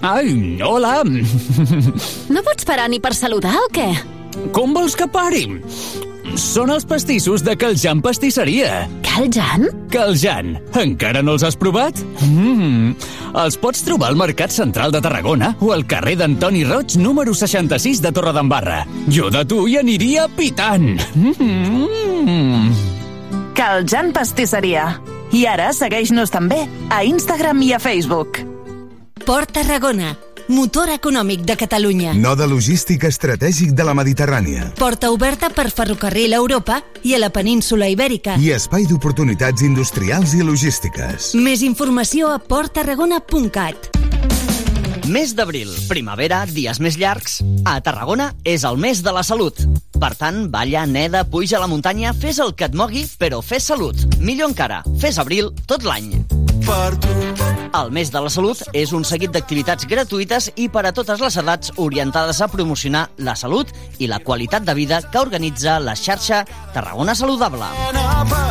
Ai, hola! No pots parar ni per saludar o què? Com vols que pari? Són els pastissos de Caljan Pastisseria. Caljan? Caljan. Encara no els has provat? Mm. Els pots trobar al Mercat Central de Tarragona o al carrer d'Antoni Roig, número 66 de Torredembarra. Jo de tu hi aniria pitant. Mm. Caljan Pastisseria. I ara segueix-nos també a Instagram i a Facebook. Port Tarragona, motor econòmic de Catalunya. Node logístic estratègic de la Mediterrània. Porta oberta per ferrocarril a Europa i a la península Ibèrica. I espai d'oportunitats industrials i logístiques. Més informació a porttarragona.cat. Mes d'abril, primavera, dies més llargs. A Tarragona és el mes de la salut. Per tant, balla, neda, puja a la muntanya, fes el que et mogui, però fes salut. Millor encara, fes abril tot l'any. Per tu. El mes de la salut és un seguit d'activitats gratuïtes i per a totes les edats orientades a promocionar la salut i la qualitat de vida que organitza la xarxa Tarragona Saludable.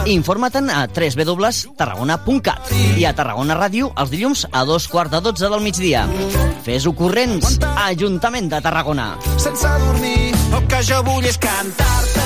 Informa't-en a www.tarragona.cat i a Tarragona Ràdio els dilluns a dos quarts de dotze del migdia. Fes-ho corrents, Ajuntament de Tarragona. sense dormir. El que jo vull és cantar-te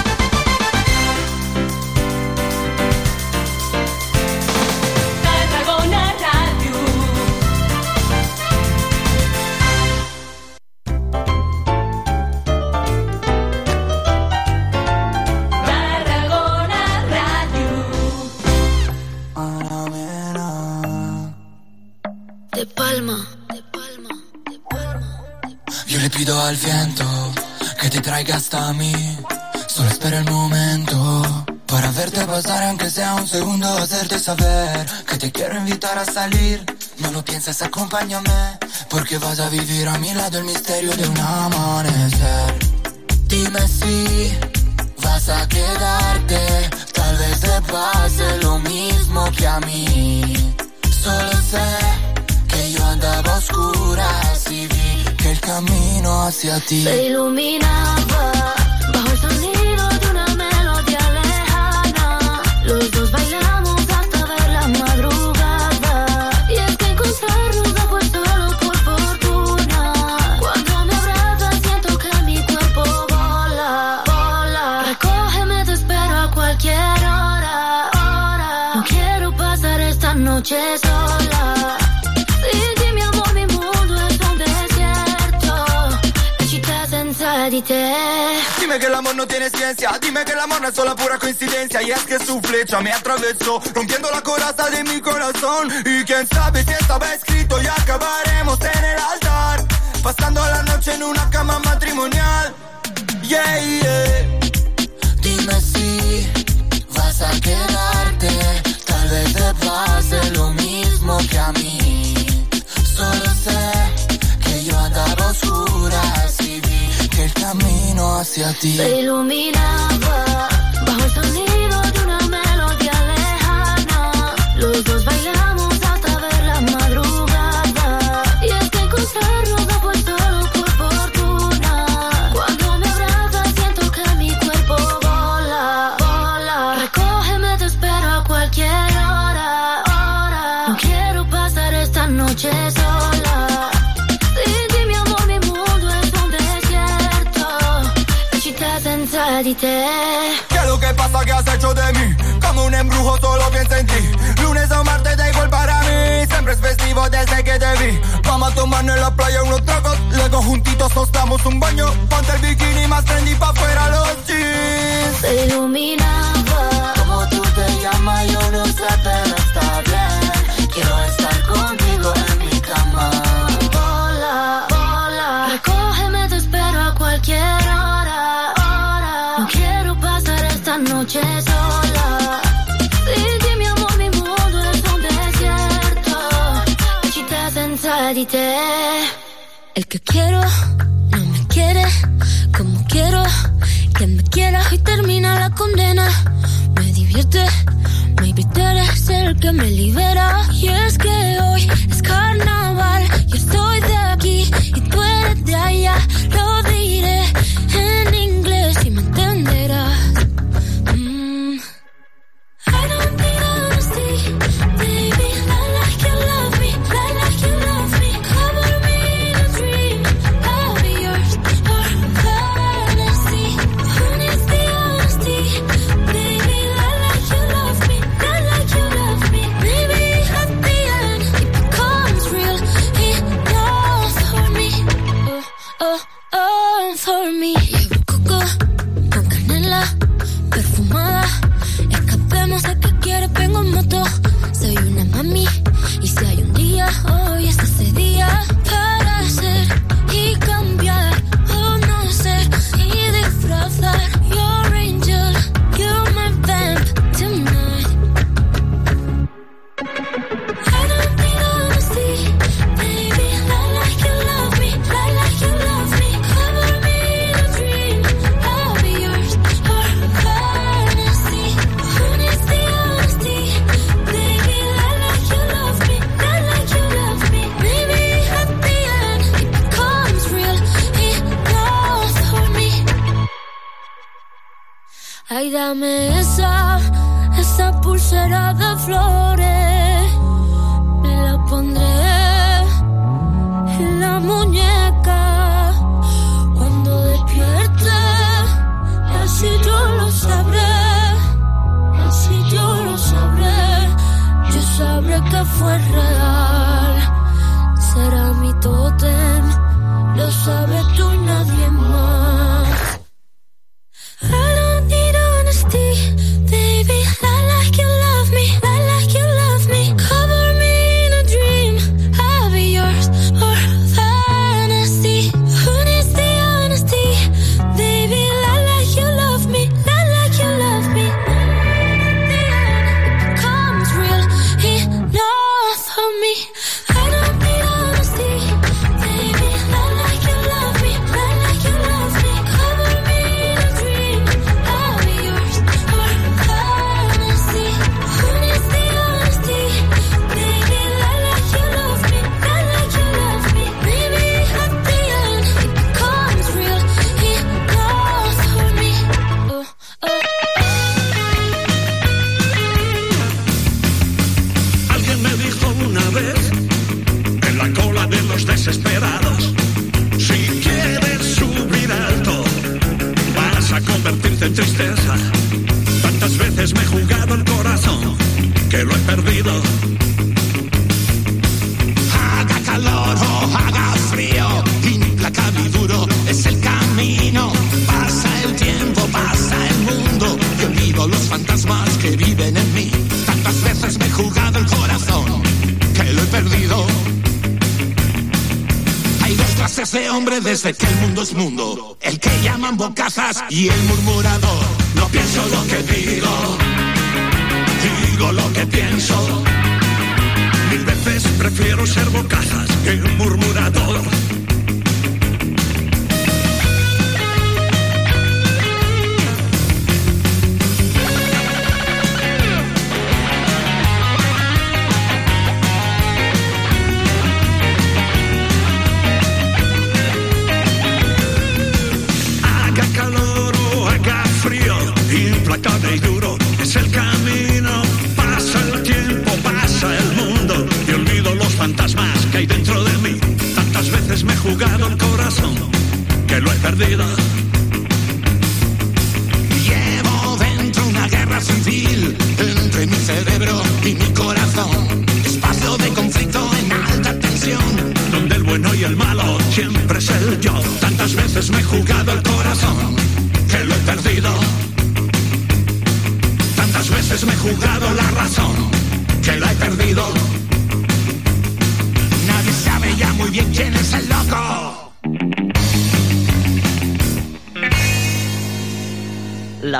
viento que te traiga hasta mí. Solo espera el momento para verte pasar, aunque sea un segundo, hacerte saber que te quiero invitar a salir. No lo pienses, acompáñame, porque vas a vivir a mi lado el misterio de un amanecer. Dime si vas a quedarte, tal vez te pase lo mismo que a mí. Solo sé que yo andaba a oscuras y vi que el camino hacia ti. Se iluminaba tiene ciencia. Dime que el amor no es solo pura coincidencia. Y es que su flecha me atravesó, rompiendo la coraza de mi corazón. Y quién sabe si estaba escrito y acabaremos en el altar. Pasando la noche en una cama matrimonial. Yeah, yeah. Dime si vas a quedarte. Tal vez te pase lo mismo que a mí. hacia ti. Se iluminaba bajo el sol. trampa que has hecho de mí. Como un embrujo solo pienso en ti. Lunes o martes da igual para mí. Siempre es festivo desde que te vi. Vamos a tomar en la playa unos tragos. Luego juntitos nos damos un baño. Ponte el bikini más trendy pa' fuera los jeans. Se iluminaba. Como tú te llamas, yo no sé, pero está bien. Quiero estar El que quiero no me quiere como quiero que me quiera y termina la condena. Me divierte, maybe tú eres el que me libera. Y es que hoy es carnaval, yo estoy de aquí y tú eres de allá. Lo diré en inglés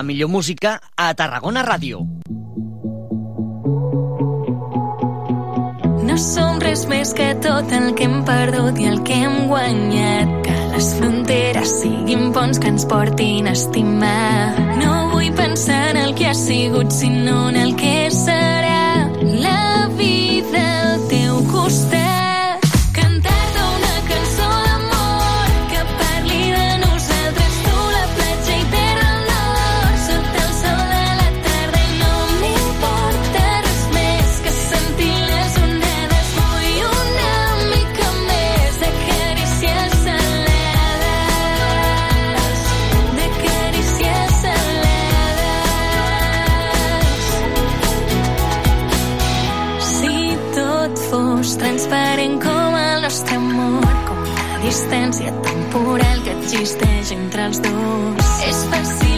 la millor música a Tarragona Ràdio. No som res més que tot el que hem perdut i el que hem guanyat. Que les fronteres siguin ponts que ens portin a estimar. No vull pensar en el que ha sigut, sinó en el que distància temporal que existeix entre els dos. És fàcil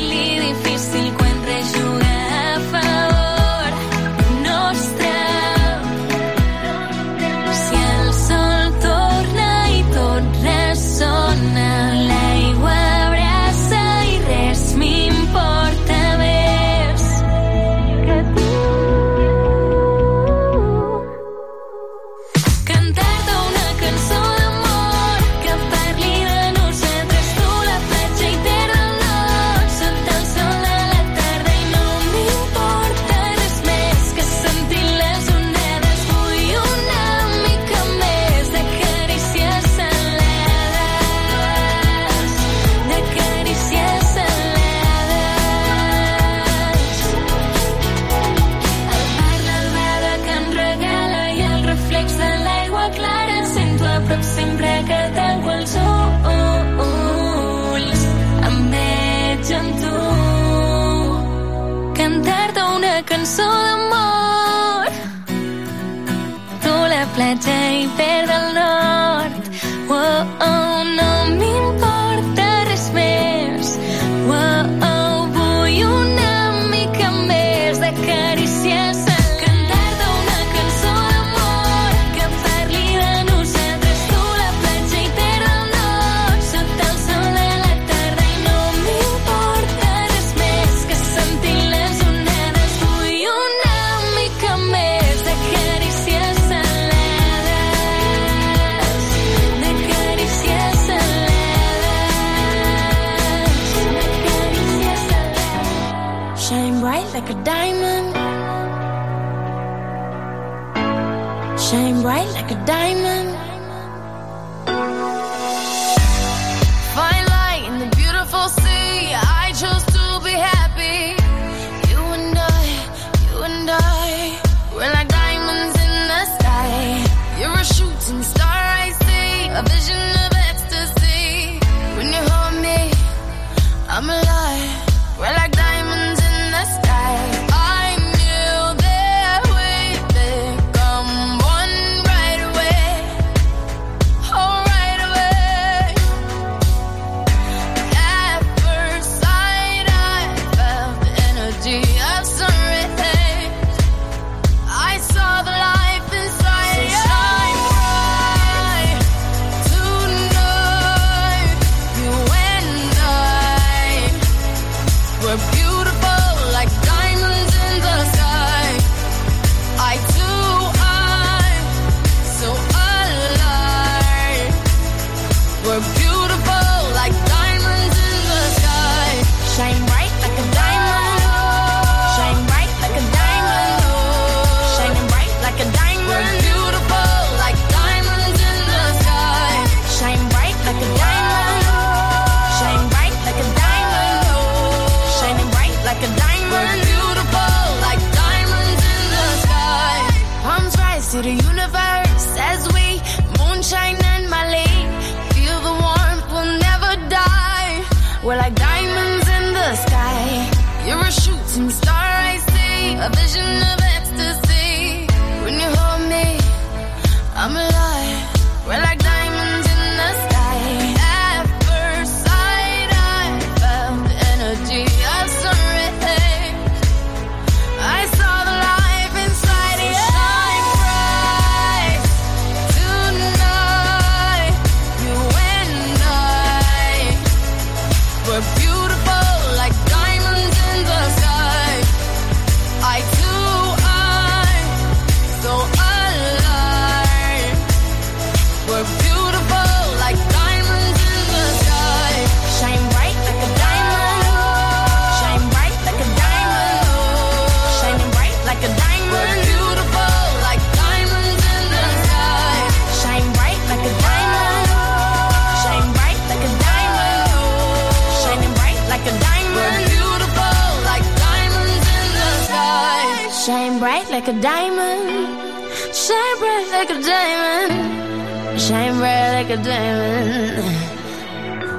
like a diamond, shine bright like a diamond.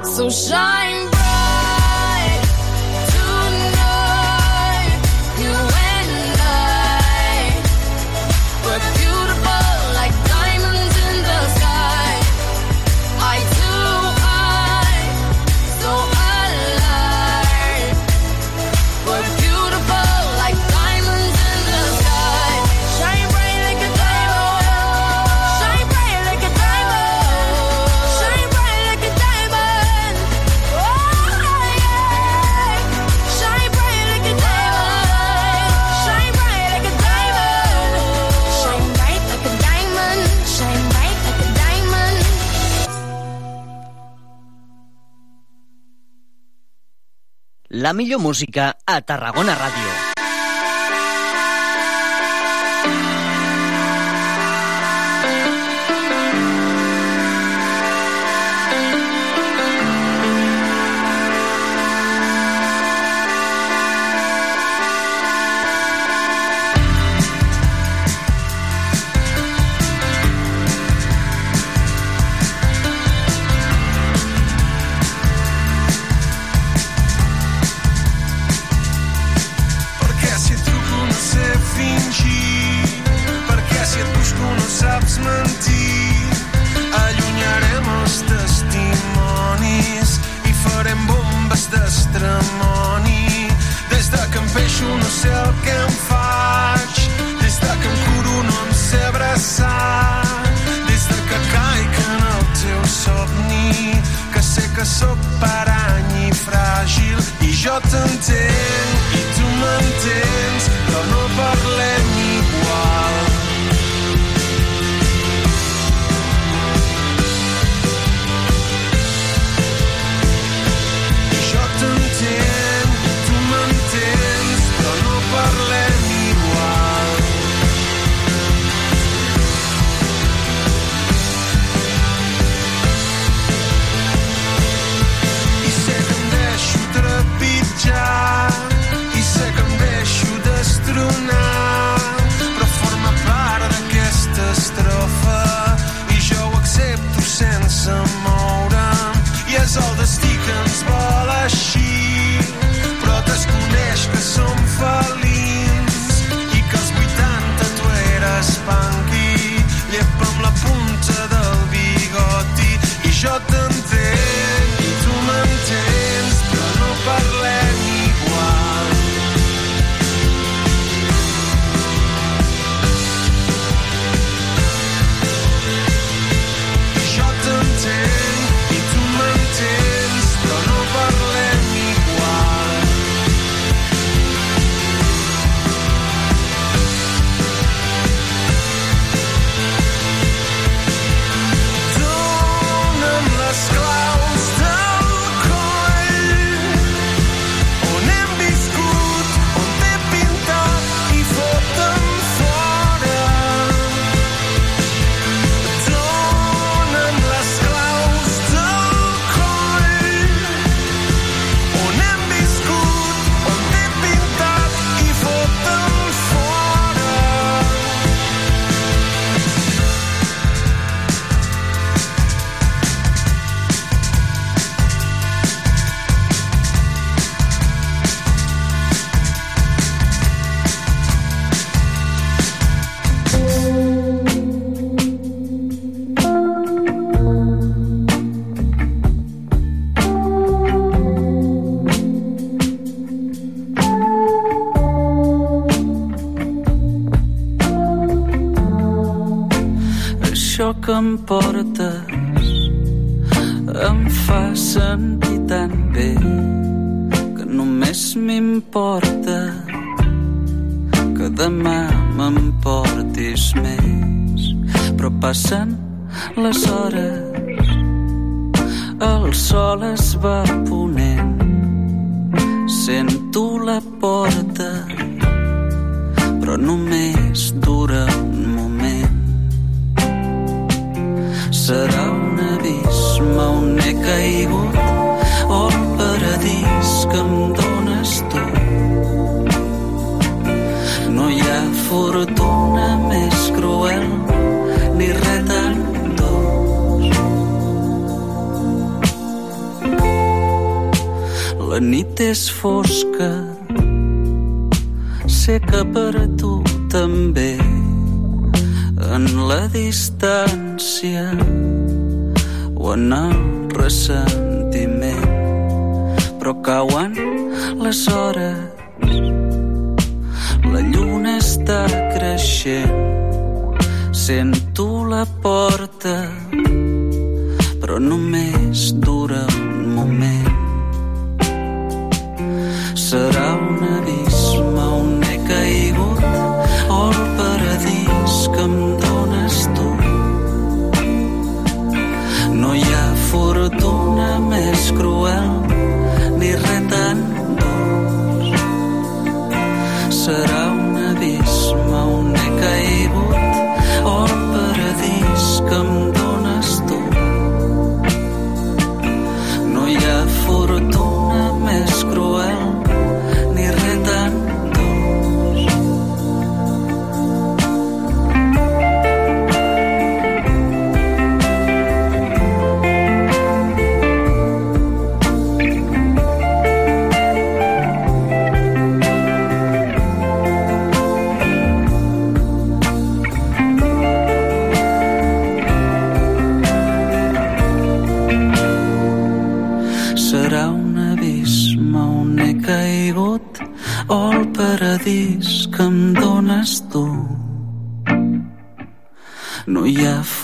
So shine. la millor música a Tarragona Ràdio. saps mentir. Allunyarem els testimonis i farem bombes d'estremoni. Des de que em peixo no sé el que em faig, des de que em curo no em sé abraçar, des de que caic en el teu somni, que sé que sóc parany i fràgil i jo t'entenc i tu m'entens distància o en el ressentiment però cauen les hores la lluna està creixent sento la porta però només dura un moment. Serà un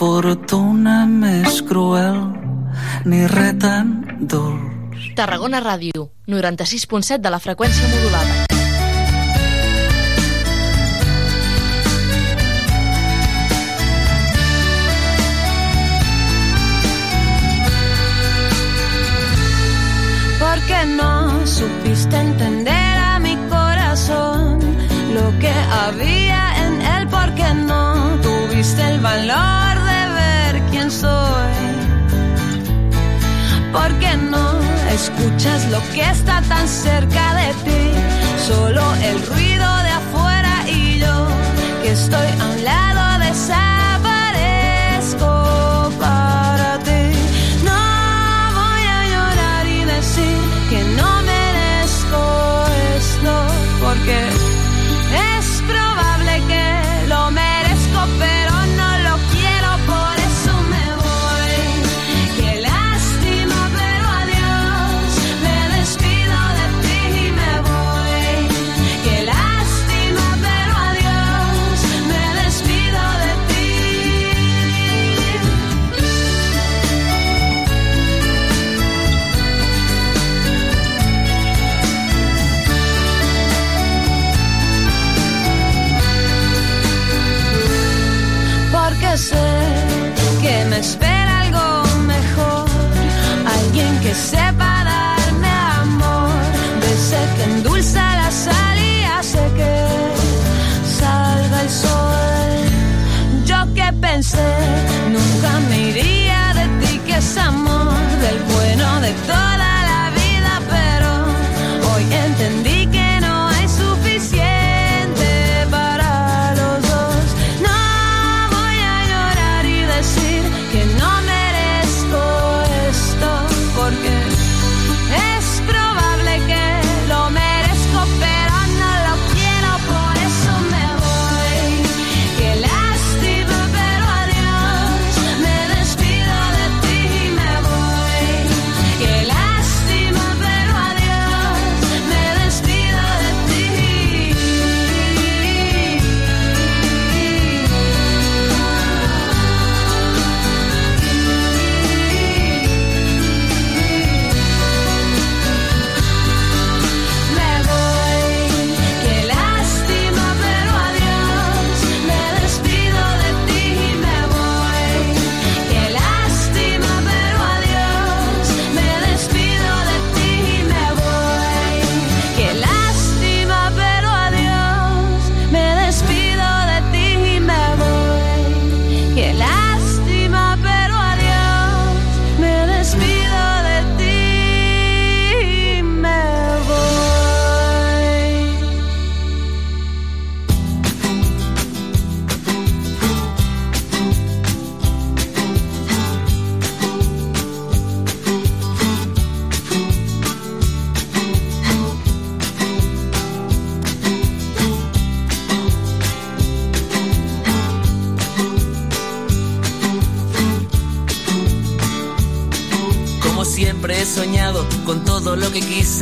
fortuna més cruel ni re tan dolç. Tarragona Ràdio, 96.7 de la freqüència modulada. Porque no supiste entender a mi corazón lo que había en él, porque no tuviste el valor soy. ¿Por qué no escuchas lo que está tan cerca de ti? Solo el ruido de afuera y yo que estoy a un lado nunca me iría de ti que es amor.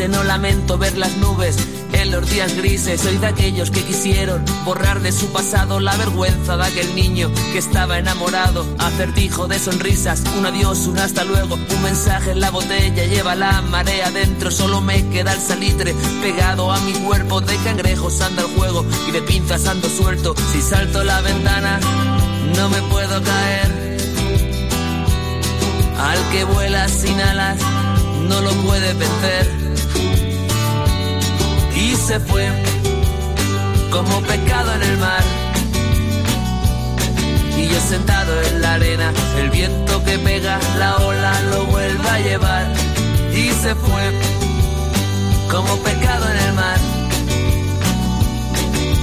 No lamento ver las nubes en los días grises. Soy de aquellos que quisieron borrar de su pasado la vergüenza de aquel niño que estaba enamorado. Acertijo de sonrisas, un adiós, un hasta luego, un mensaje en la botella. Lleva la marea dentro, solo me queda el salitre pegado a mi cuerpo. De cangrejos anda el juego y de pinzas ando suelto. Si salto la ventana, no me puedo caer. Al que vuela sin alas, no lo puede vencer. Se fue como pecado en el mar. Y yo sentado en la arena, el viento que pega, la ola lo vuelve a llevar. Y se fue como pecado en el mar.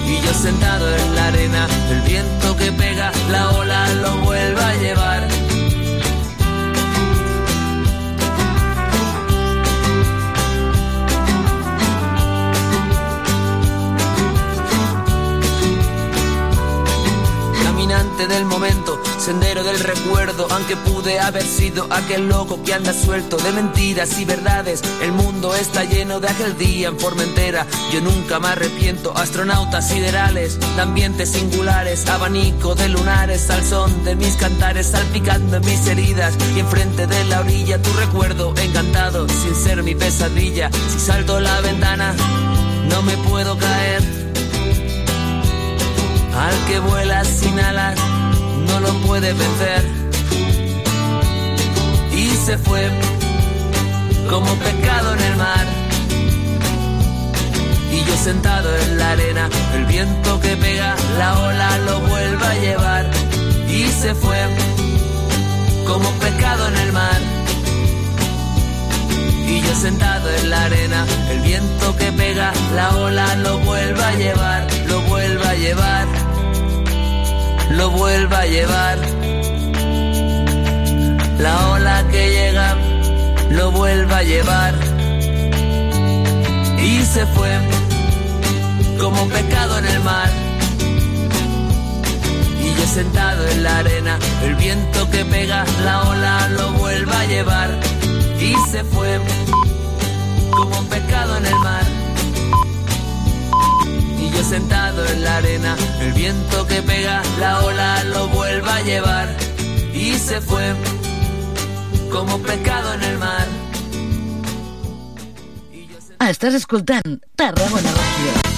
Y yo sentado en la arena, el viento que pega, la ola lo vuelve a llevar. Del momento, sendero del recuerdo, aunque pude haber sido aquel loco que anda suelto de mentiras y verdades. El mundo está lleno de aquel día en Formentera. Yo nunca me arrepiento, astronautas siderales, de ambientes singulares, abanico de lunares, al son de mis cantares, salpicando mis heridas. Y enfrente de la orilla tu recuerdo encantado, sin ser mi pesadilla. Si salto la ventana, no me puedo caer. Al que vuela sin alas no lo puede vencer. Y se fue como pecado en el mar. Y yo sentado en la arena, el viento que pega, la ola lo vuelve a llevar. Y se fue como pecado en el mar. Y yo sentado en la arena, el viento que pega, la ola lo vuelve a llevar, lo vuelve a llevar lo vuelva a llevar. La ola que llega lo vuelva a llevar. Y se fue como un pecado en el mar. Y yo sentado en la arena, el viento que pega, la ola lo vuelva a llevar. Y se fue como un pecado en el mar. Sentado en la arena, el viento que pega, la ola lo vuelve a llevar. Y se fue como pecado en el mar. Estàs escoltant Tarragona Ràdio.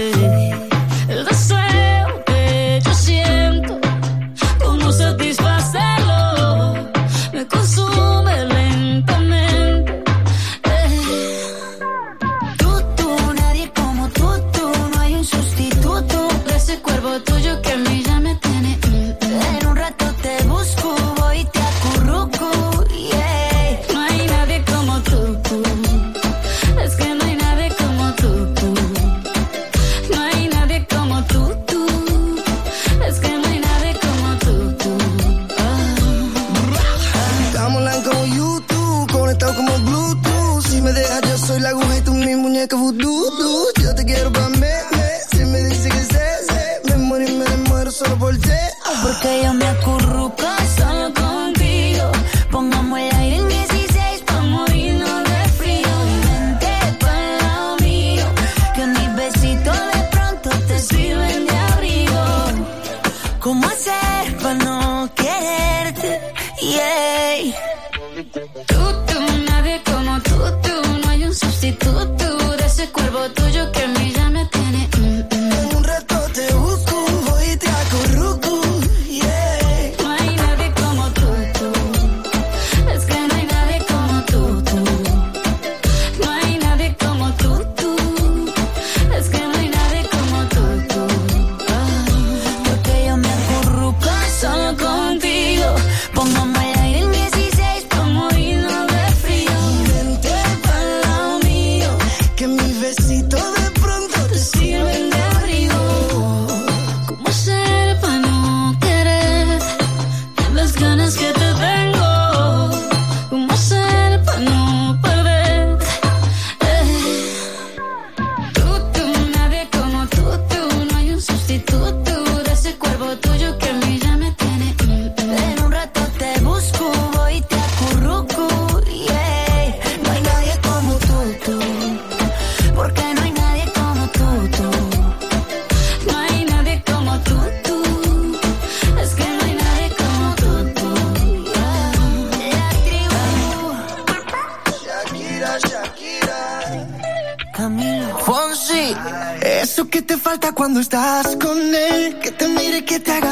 good. cuando estás con él, que te mire, que te haga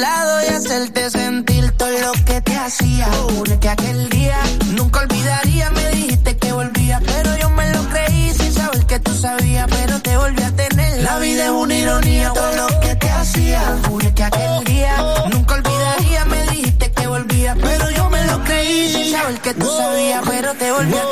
lado y hacerte sentir todo lo que te hacía. Jure que aquel día nunca olvidaría, me dijiste que volvía, pero yo me lo creí sin saber que tú sabías, pero te volví a tener. La vida es una ironía, todo lo que te hacía. Jure que aquel día nunca olvidaría, me dijiste que volvía, pero yo me lo creí sin saber que tú sabías, pero te volví a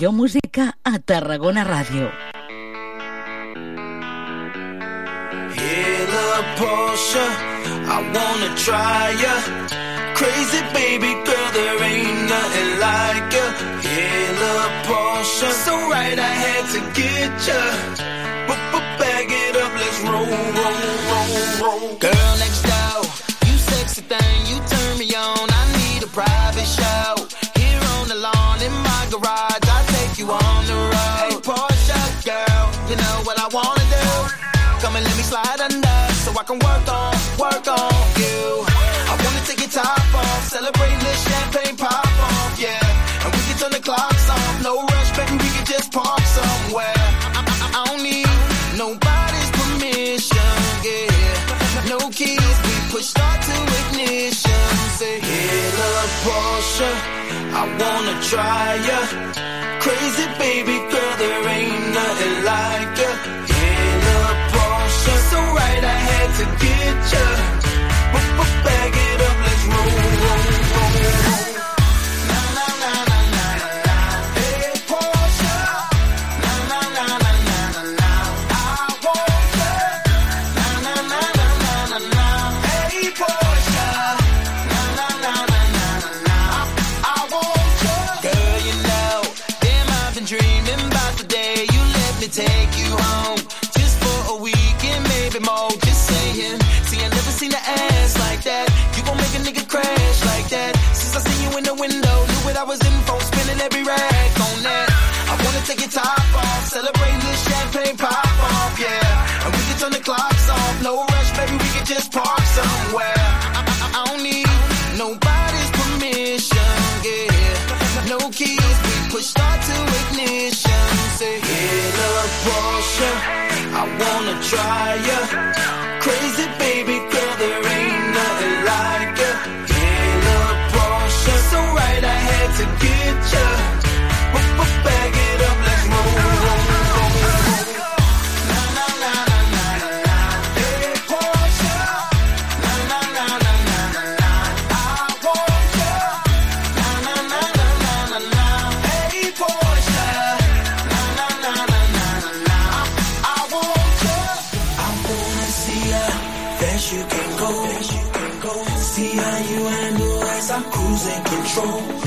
yo música I wanna do. Come and let me slide under so I can work on, work on you. I wanna take your top off, celebrate the champagne pop off, yeah. And we can turn the clocks off, no rush, baby, we can just park somewhere. I, I, I don't need nobody's permission, yeah. No keys, we push start to ignition. Say, hit up Porsche, I wanna try ya. Crazy baby girl, there ain't nothing like to get you. Bag it control.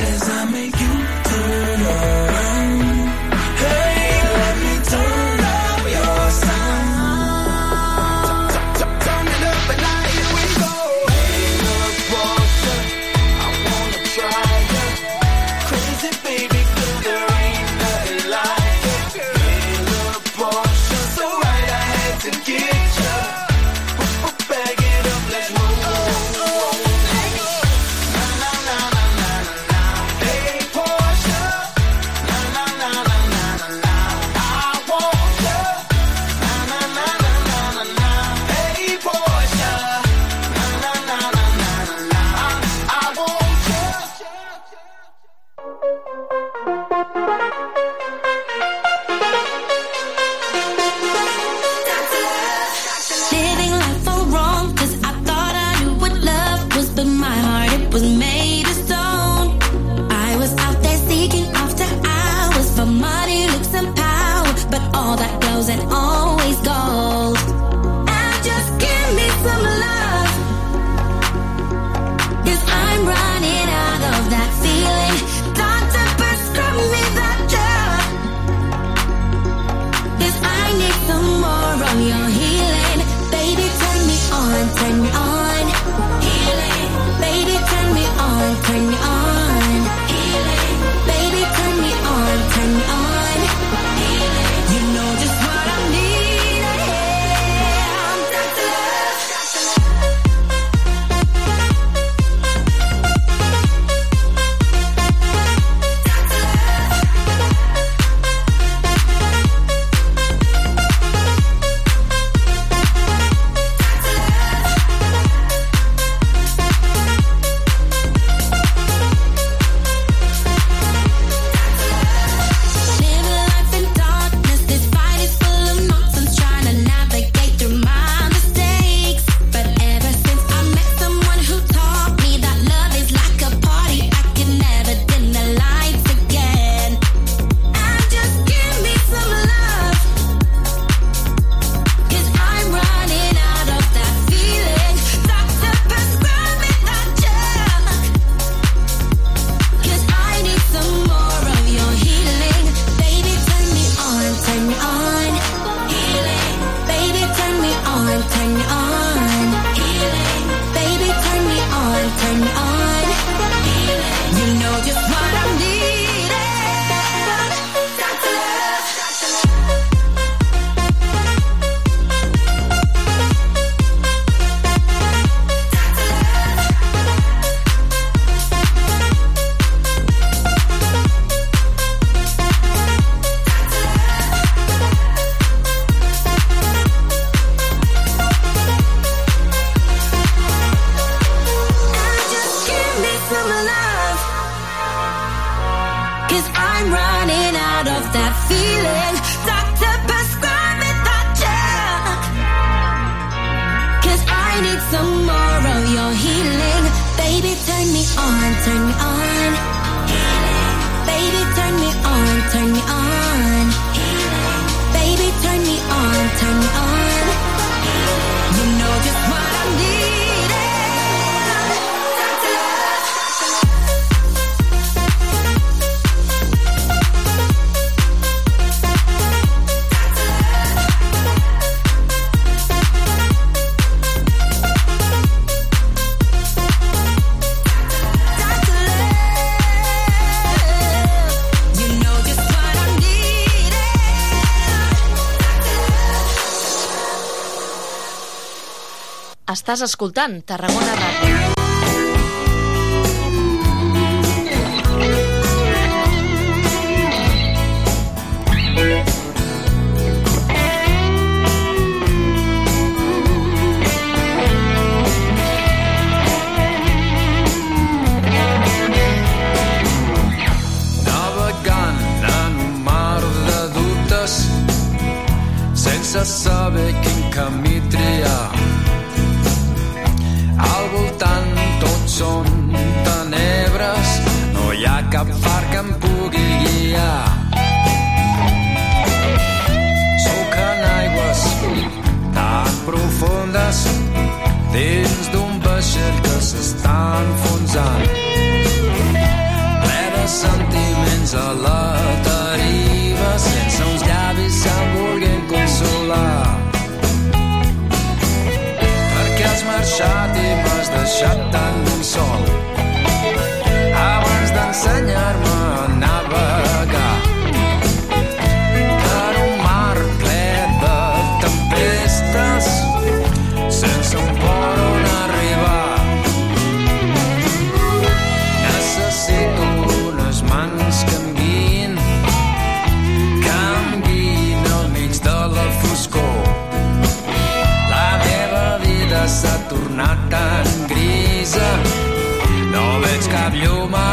turn me on. Baby, turn me on, turn me on. You know just what I need. Estàs escoltant Tarragona Ràdio. festes sense un port on arribar. Necessito unes mans que em guin, que em guin al mig de la foscor. La meva vida s'ha tornat tan grisa, no veig cap llum a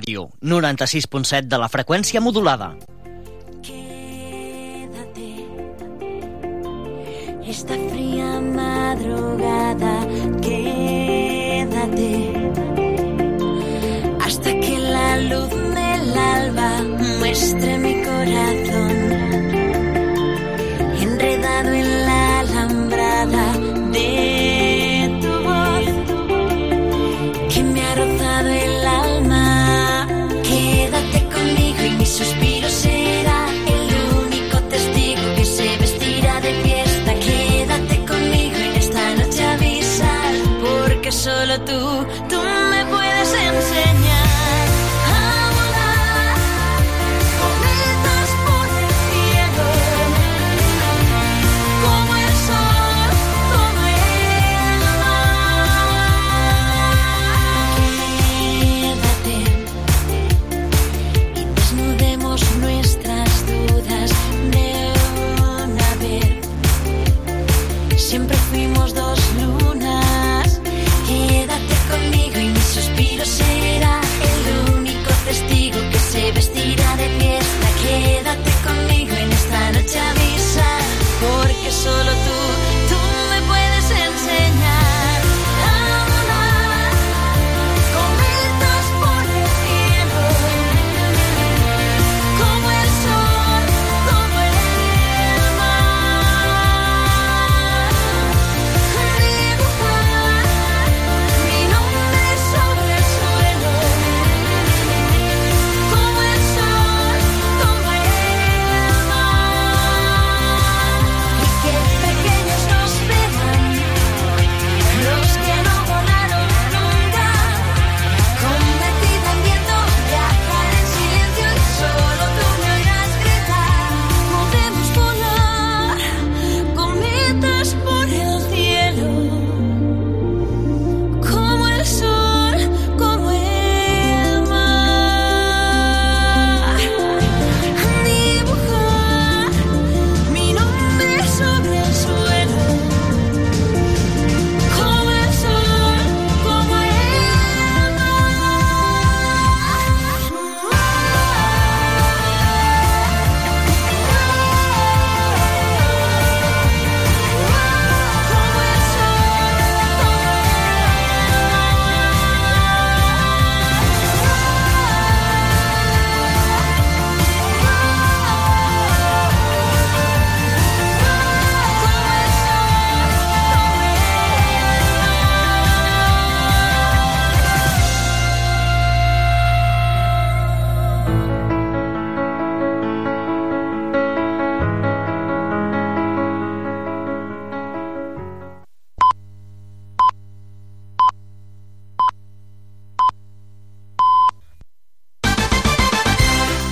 Ràdio, 96.7 de la freqüència modulada.